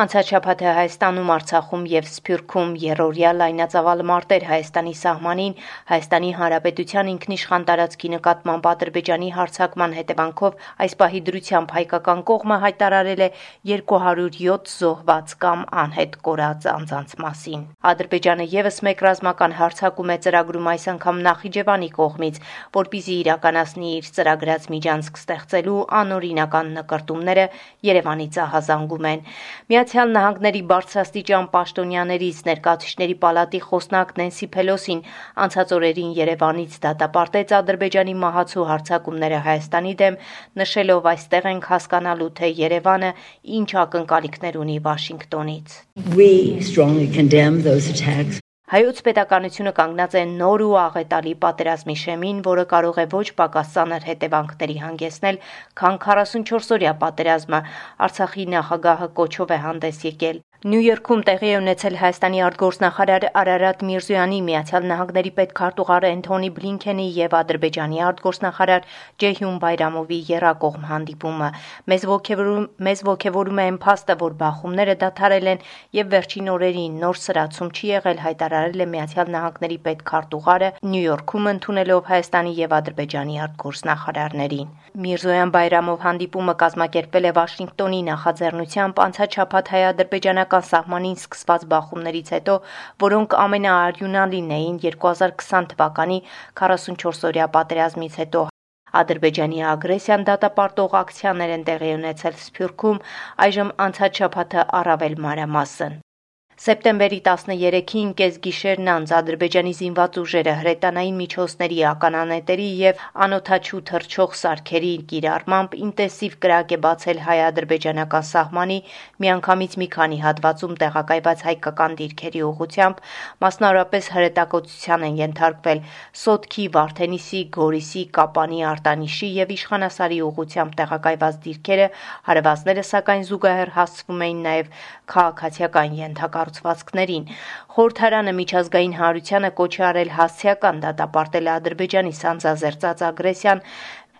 Անցած շաբաթ Հայաստանում, Արցախում եւ Սփյուռքում երրորդյա լայնածավալ մարտեր Հայաստանի սահմանին Հայաստանի Հանրապետության ինքնիշխան տարածքի նկատմամբ Ադրբեջանի հարձակման հետևանքով այս պահի դրությամբ հայկական կողմը հայտարարել է 207 զոհված կամ անհետ կորած անձանց մասին։ Ադրբեջանը եւս մեկ ռազմական հարձակում է ծրագրում այս անգամ Նախիջևանի կողմից, որպիսի իրականացնի իր ծրագրած միջանցք ստեղծելու անօրինական նկարտումները Երևանի ցահազանգում են։ Միացյալ Նահանգների բարձրաստիճան պաշտոնյաներից ներկայացուցիչների պալատի խոսնակ Նենսի Փելոսին անցած օրերին Երևանից դատապարտեց Ադրբեջանի մահացու հարձակումները Հայաստանի դեմ, նշելով այստեղ ենք հասկանալու, թե Երևանը ինչ ակնկալիքներ ունի Վաշինգտոնից։ We strongly condemn those attacks. Հայոց պետականությունը կանգնած է նոր ու աղետալի պատերազմի շեմին, որը կարող է ոչ պակաս ծանր հետևանքների հանգեցնել, քան 44-օրյա պատերազմը, Արցախի նախագահը կոչով է հանդես եկել։ Նյու Յորքում տեղի է ունեցել Հայաստանի արտգործնախարար Արարատ Միրզոյանի, Միացյալ Նահանգների պետքարտուղար Էնթոնի Բլինքենի եւ Ադրբեջանի արտգործնախարար Ջեհյուն Բայրամովի երակողմ հանդիպումը։ Մեզ ողջևորում մեզ ողջևորում է այն փաստը, որ բախումները դադարել են եւ վերջին օրերին նոր սրացում չի եղել, հայտարարել է Միացյալ Նահանգների պետքարտուղարը Նյու Յորքում ընդունելով Հայաստանի եւ Ադրբեջանի արտգործնախարարներին։ Միրզոյան Բայրամով հանդիպումը կազմակերպվել է Վաշինգտոնի նախաձեռնությամբ անցած շաբաթ հայ-ադրբեջանական սահմանին սկսված բախումներից հետո, որոնք ամենաարյունալին էին 2020 թվականի 44-օրյա պատերազմից հետո Ադրբեջանի ագրեսիան դատապարտող ակցիաներ են տեղի ունեցել Սփյուռքում, այժմ անցած շաբաթը առավել մանրամասն։ Սեպտեմբերի 13-ին կեսգիշերն անց Ադրբեջանի զինված ուժերը հրետանային միջոցների ականանետերի եւ անօթաչու թռչող սարքերի կիրառմամբ ինտենսիվ կրակ է բացել հայ-ադրբեջանական սահմանի միանգամից մի քանի հատվածում տեղակայված հայկական դիրքերի ուղությամբ, մասնավորապես հրետակոծության են ենթարկվել Սոտքի, Վարդենիսի, Գորիսի, Կապանի, Արտանիշի եւ Իշխանասարի ուղությամբ տեղակայված դիրքերը, հարվածները սակայն զուգահեռ հասցվում էին նաեւ քաղաքացիական ենթակառ կառուցվածքներին։ Խորհրդարանը միջազգային հանրությանը կոչ է արել հասցեական դատապարտել Ադրբեջանի սանձազերծած ագրեսիան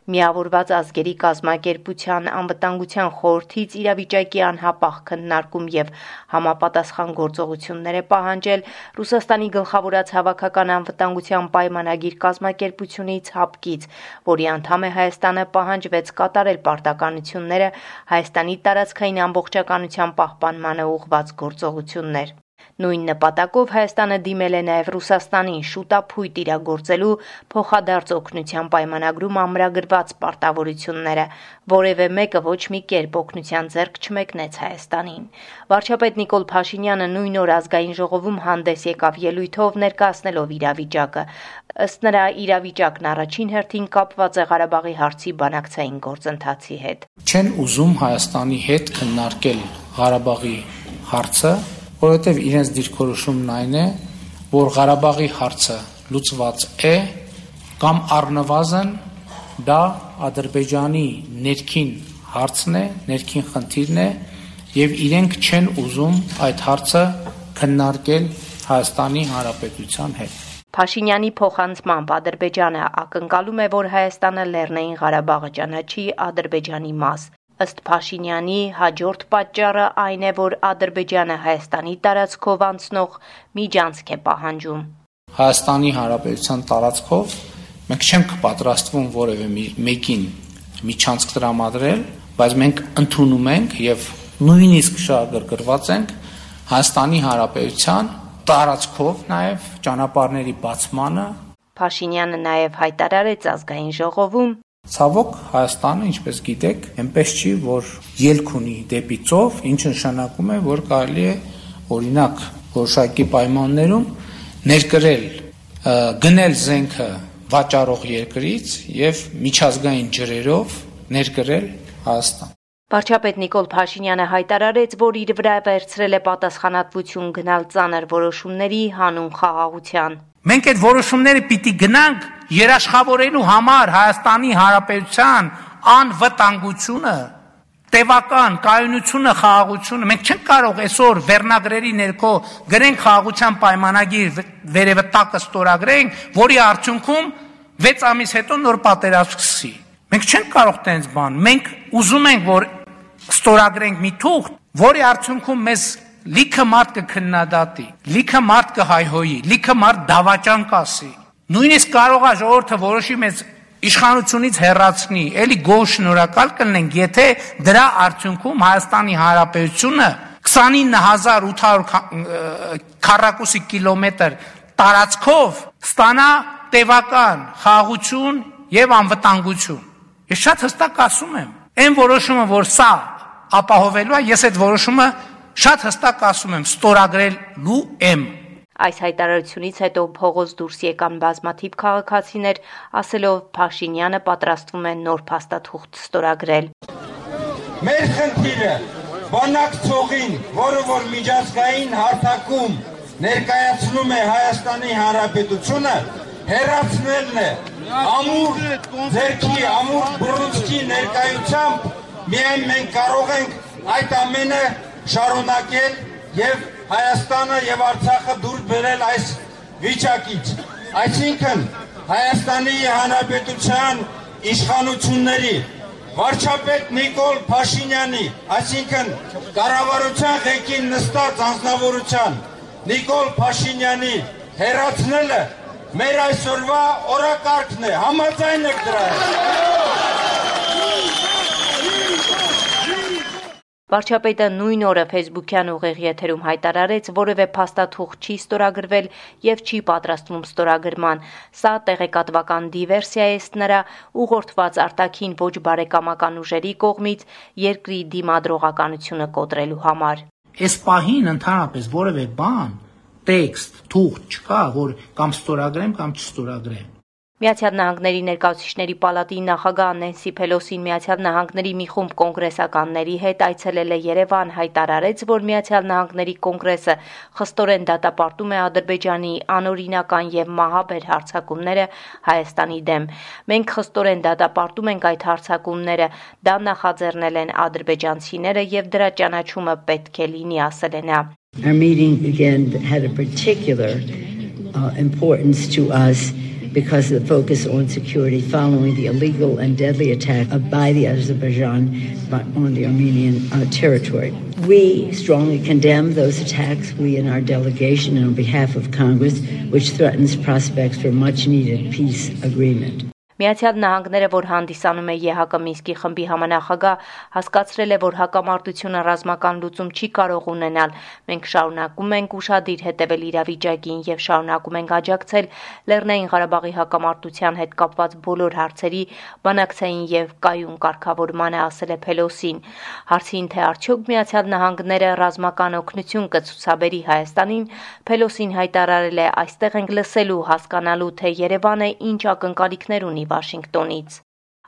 Միավորված ազգերի կազմակերպության անվտանգության խորհրդից իրավիճակի անհապաղ քննարկում եւ համապատասխան գործողություններ է պահանջել Ռուսաստանի գլխավորած հավաքական անվտանգության պայմանագիր կազմակերպությունից հապկից, որի անդամ է Հայաստանը պահանջվեց կատարել պարտականությունները Հայաստանի տարածքային ամբողջականության պահպանմանը ուղղված գործողություններ։ Նույն նպատակով Հայաստանը դիմել է նաև Ռուսաստանին շուտափույթ իրագործելու փոխադարձ օգնության պայմանագրում ամրագրված պարտավորությունները, որևէ մեկը ոչ մի կերպ օգնության ձեռք չմեկնեց Հայաստանին։ Վարչապետ Նիկոլ Փաշինյանը նույն օր ազգային ժողովում հանդես եկավ ելույթով ներկայացնելով իրավիճակը։ Ըստ նրա իրավիճակն առաջին հերթին կապված է Ղարաբաղի հարցի բանակցային գործընթացի հետ։ Չեն ուզում Հայաստանի հետ քննարկել Ղարաբաղի հարցը որովհետև իրենց դիրքորոշումն այն է, որ Ղարաբաղի հարցը լուծված է կամ առնվազն դա Ադրբեջանի ներքին հարցն է, ներքին խնդիրն է եւ իրենք չեն ուզում այդ հարցը քննարկել Հայաստանի Հանրապետության հետ։ Փաշինյանի փոխանցմամբ Ադրբեջանը ակնկալում է, որ Հայաստանը Լեռնային Ղարաբաղը ճանաչի Ադրբեջանի մաս։ Ըստ Փաշինյանի հաջորդ պատճառը այն է, որ Ադրբեջանը Հայաստանի տարածքով անցնող միջանցք է պահանջում։ Հայաստանի Հանրապետության տարածքով մենք չենք պատրաստվում որևէ մեկին միջանցք տրամադրել, բայց մենք ընդունում ենք եւ նույնիսկ շահագրգռված ենք Հայաստանի Հանրապետության տարածքով նաեւ ճանապարհների բացմանը Փաշինյանը նաև հայտարարեց ազգային ժողովում, Ցավոք Հայաստանը, ինչպես գիտեք, այնպես չի, որ ելք ունի դեպի ծով, ինչը նշանակում է, որ կարելի է օրինակ որոշակի պայմաններում ներկրել գնել զենքը վաճառող երկրից եւ միջազգային ջրերով ներկրել Հայաստան։ Վարչապետ Նիկոլ Փաշինյանը հայտարարեց, որ իր վրա վերցրել է պատասխանատվություն գնալ ծանր որոշումների հանուն խաղաղության։ Մենք այդ որոշումները պիտի գնանք երաշխավորելու համար Հայաստանի Հանրապետության անվտանգությունը, տևական կայունությունը, խաղաղությունը մենք չենք կարող այսօր վերնագրերի ներքո գրենք խաղաղության պայմանագիր վերևը տակը ստորագրենք, որի արդյունքում 6 ամիս հետո նոր պատերազմ սկսի։ Մենք չենք կարող տենց բան։ Մենք ուզում ենք, որ ստորագրենք մի թուղթ, որի արդյունքում մեզ լիքը մարդ կքննադատի, լիքը մարդ կհայհոյի, լիքը մարդ դավաճան կասի։ Նույնիսկ կարող է ժողովուրդը որոշի մեզ իշխանությունից հեռացնի, ելի գոհ շնորհակալ կլինենք, եթե դրա արդյունքում Հայաստանի Հանրապետությունը 29800 քառակուսի կիլոմետր տարածքով ստանա տևական խաղաղություն եւ անվտանգություն։ Ես շատ հստակ ասում եմ, այն որոշումը, որ սա ապահովելու է, ես այդ որոշումը շատ հստակ ասում եմ, ստորագրելու եմ։ Այս հայտարարությունից հետո փողոց դուրս եկան բազմաթիվ քաղաքացիներ, ասելով Փաշինյանը պատրաստվում է նոր փաստաթուղթ ստորագրել։ Մեր խնդիրը բանակցողին, որը որ միջազգային հարթակում ներկայացնում է Հայաստանի Հանրապետությունը, հերացնելն է ամուր ձերքի, ամուր բռունցքի ներկայությամբ միայն մենք կարող ենք այդ ամենը շարունակել եւ Հայաստանը եւ Արցախը դուրս բերել այս վիճակից։ Այսինքն Հայաստանի Հանրապետության իշխանությունների վարչապետ Նիկոլ Փաշինյանի, այսինքն կառավարության ղեկին նստած անձնավորության Նիկոլ Փաշինյանի հերացնելը մեր այսօրվա օրակարգն է, համաձայն եք դրա հետ։ Վարչապետը նույն օրը Facebook-յան ուղիղ եթերում հայտարարեց, որևէ փաստաթուղթ չի ստորագրվել եւ չի պատրաստվում ստորագրման։ Սա տեղեկատվական դիվերսիա է ըստ նրա ուղղորդված արտաքին ոչ բարեկամական ուժերի կողմից երկրի դիմադրողականությունը կոտրելու համար։ Այս պահին ընդհանրապես որևէ բան, տեքստ, թուղթ չկա, որ կամ ստորագրեմ կամ չստորագրեմ։ Միացյալ Նահանգների ներկայացուցիչների պալատի նախագահ Նենսի Փելոսին Միացյալ Նահանգների մի խումբ կոնգրեսականների հետ այցելել է Երևան, հայտարարեց, որ Միացյալ Նահանգների կոնգրեսը խստորեն դատապարտում է Ադրբեջանի անօրինական եւ մահաբեր հարձակումները Հայաստանի դեմ։ Մենք խստորեն դատապարտում ենք այդ հարձակումները, դա նախաձեռնել են ադրբեջանցիները եւ դրա ճանաչումը պետք է լինի, ասել է նա։ Our meeting again had a particular uh, importance to us because of the focus on security following the illegal and deadly attack by the Azerbaijan on the Armenian uh, territory. We strongly condemn those attacks, we in our delegation and on behalf of Congress, which threatens prospects for much needed peace agreement. Միացյալ Նահանգները, որ հանդիսանում է ԵՀԿ Մինսկի խմբի համանախագահ, հասկացրել է, որ հակամարտությունը ռազմական լուծում չի կարող ունենալ։ Մենք շարունակում ենք ուշադիր հետևել իրավիճակին եւ շարունակում ենք աջակցել Լեռնային Ղարաբաղի հակամարտության հետ կապված բոլոր հարցերի բանակցային եւ կայուն կարգավորմանը, ասել է Փելոսին։ Հարցին թե արդյոք Միացյալ Նահանգները ռազմական օգնություն կցուցաբերի Հայաստանին, Փելոսին հայտարարել է. «Այստեղ ենք լսելու, հասկանալու, թե Երևանը ինչ ակնկալիքներ ունի Վաշինգտոնից։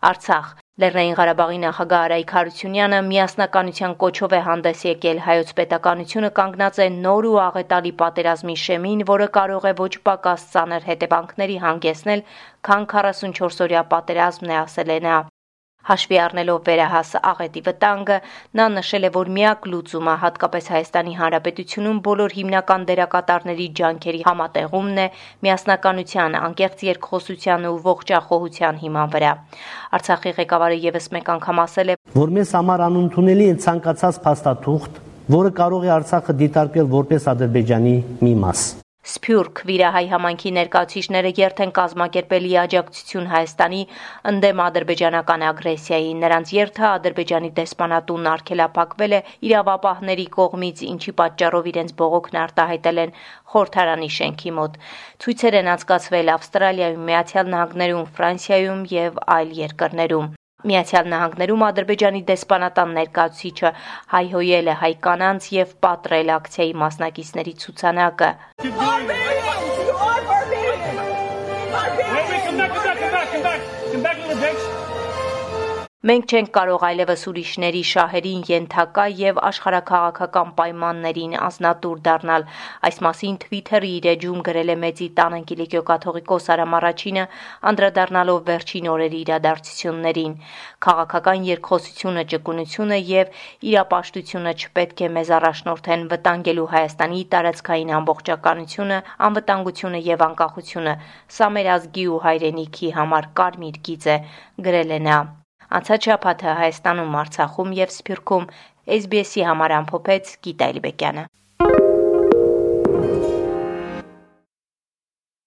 Արցախ. Լեռնային Ղարաբաղի նախագահ Արայք Հարությունյանը միասնականության կոչով է հանդես եկել հայոց պետականությունը կանգնած է նոր ու աղետալի պատերազմի շեմին, որը կարող է ոչ պակաս ծանր հետևանքների հանգեցնել, քան 44 օրյա պատերազմն է ասել է նա։ Հաշվի առնելով վերահաս աղետի վտանգը, նա նշել է, որ միակ լուծումը հատկապես Հայաստանի Հանրապետությունում բոլոր հիմնական դերակատարների ջանքերի համատեղումն է միասնականության, անկեղծ երկխոսության ու ողջախոհության հիման վրա։ Արցախի ղեկավարը եւս մեկ անգամ ասել է, որ մեզ համար անընդունելի է ցանկացած փաստաթուղթ, որը կարող է Արցախը դիտարկել որպես Ադրբեջանի մի մաս։ Սփյուռք վիրահայ համայնքի ներկայացուցիչները երթ են կազմակերպել աջակցություն Հայաստանի ընդդեմ ադրբեջանական ագրեսիայի։ Նրանց երթը Ադրբեջանի դեսպանատունն արգելափակվել է իրավապահների կողմից, ինչի պատճառով իրենց բողոքն արտահայտել են խորհրդարանի շենքի մոտ։ Ցույցեր են անցկացվել Ավստրալիայում, Միացյալ Նահանգներում, Ֆրանսիայում եւ այլ երկրներում։ Միացյալ Նահանգներում Ադրբեջանի դեսպանատան ներկայացուցիչը հայհոյել է հայ կանանց եւ պատրել ակցիայի մասնակիցների ցուցանակը։ Մենք չենք կարող այլևս ուրիշների շահերին ենթակա եւ աշխարհակաղակական պայմաններին ազնատուր դառնալ։ Այս մասին Twitter-ի իր էջում գրել է մեծի տան Անգելիկո կաթողիկոս Արամ առաջինը, անդրադառնալով վերջին օրերի իրադարձություններին։ Քաղաքական երկխոսությունը, ճկունությունը եւ իրապաշտությունը չպետք է մեզ առաջնորդեն վտանգելու Հայաստանի տարածքային ամբողջականությունը, անվտանգությունը եւ անկախությունը։ Սա մեր ազգի ու հայրենիքի համար կարմիր գիծ է, գրել է նա։ Անցած շաբաթը Հայաստանում, Արցախում եւ Սփյուռքում. SBS-ի համար ամփոփեց Գիտա Իլբեկյանը։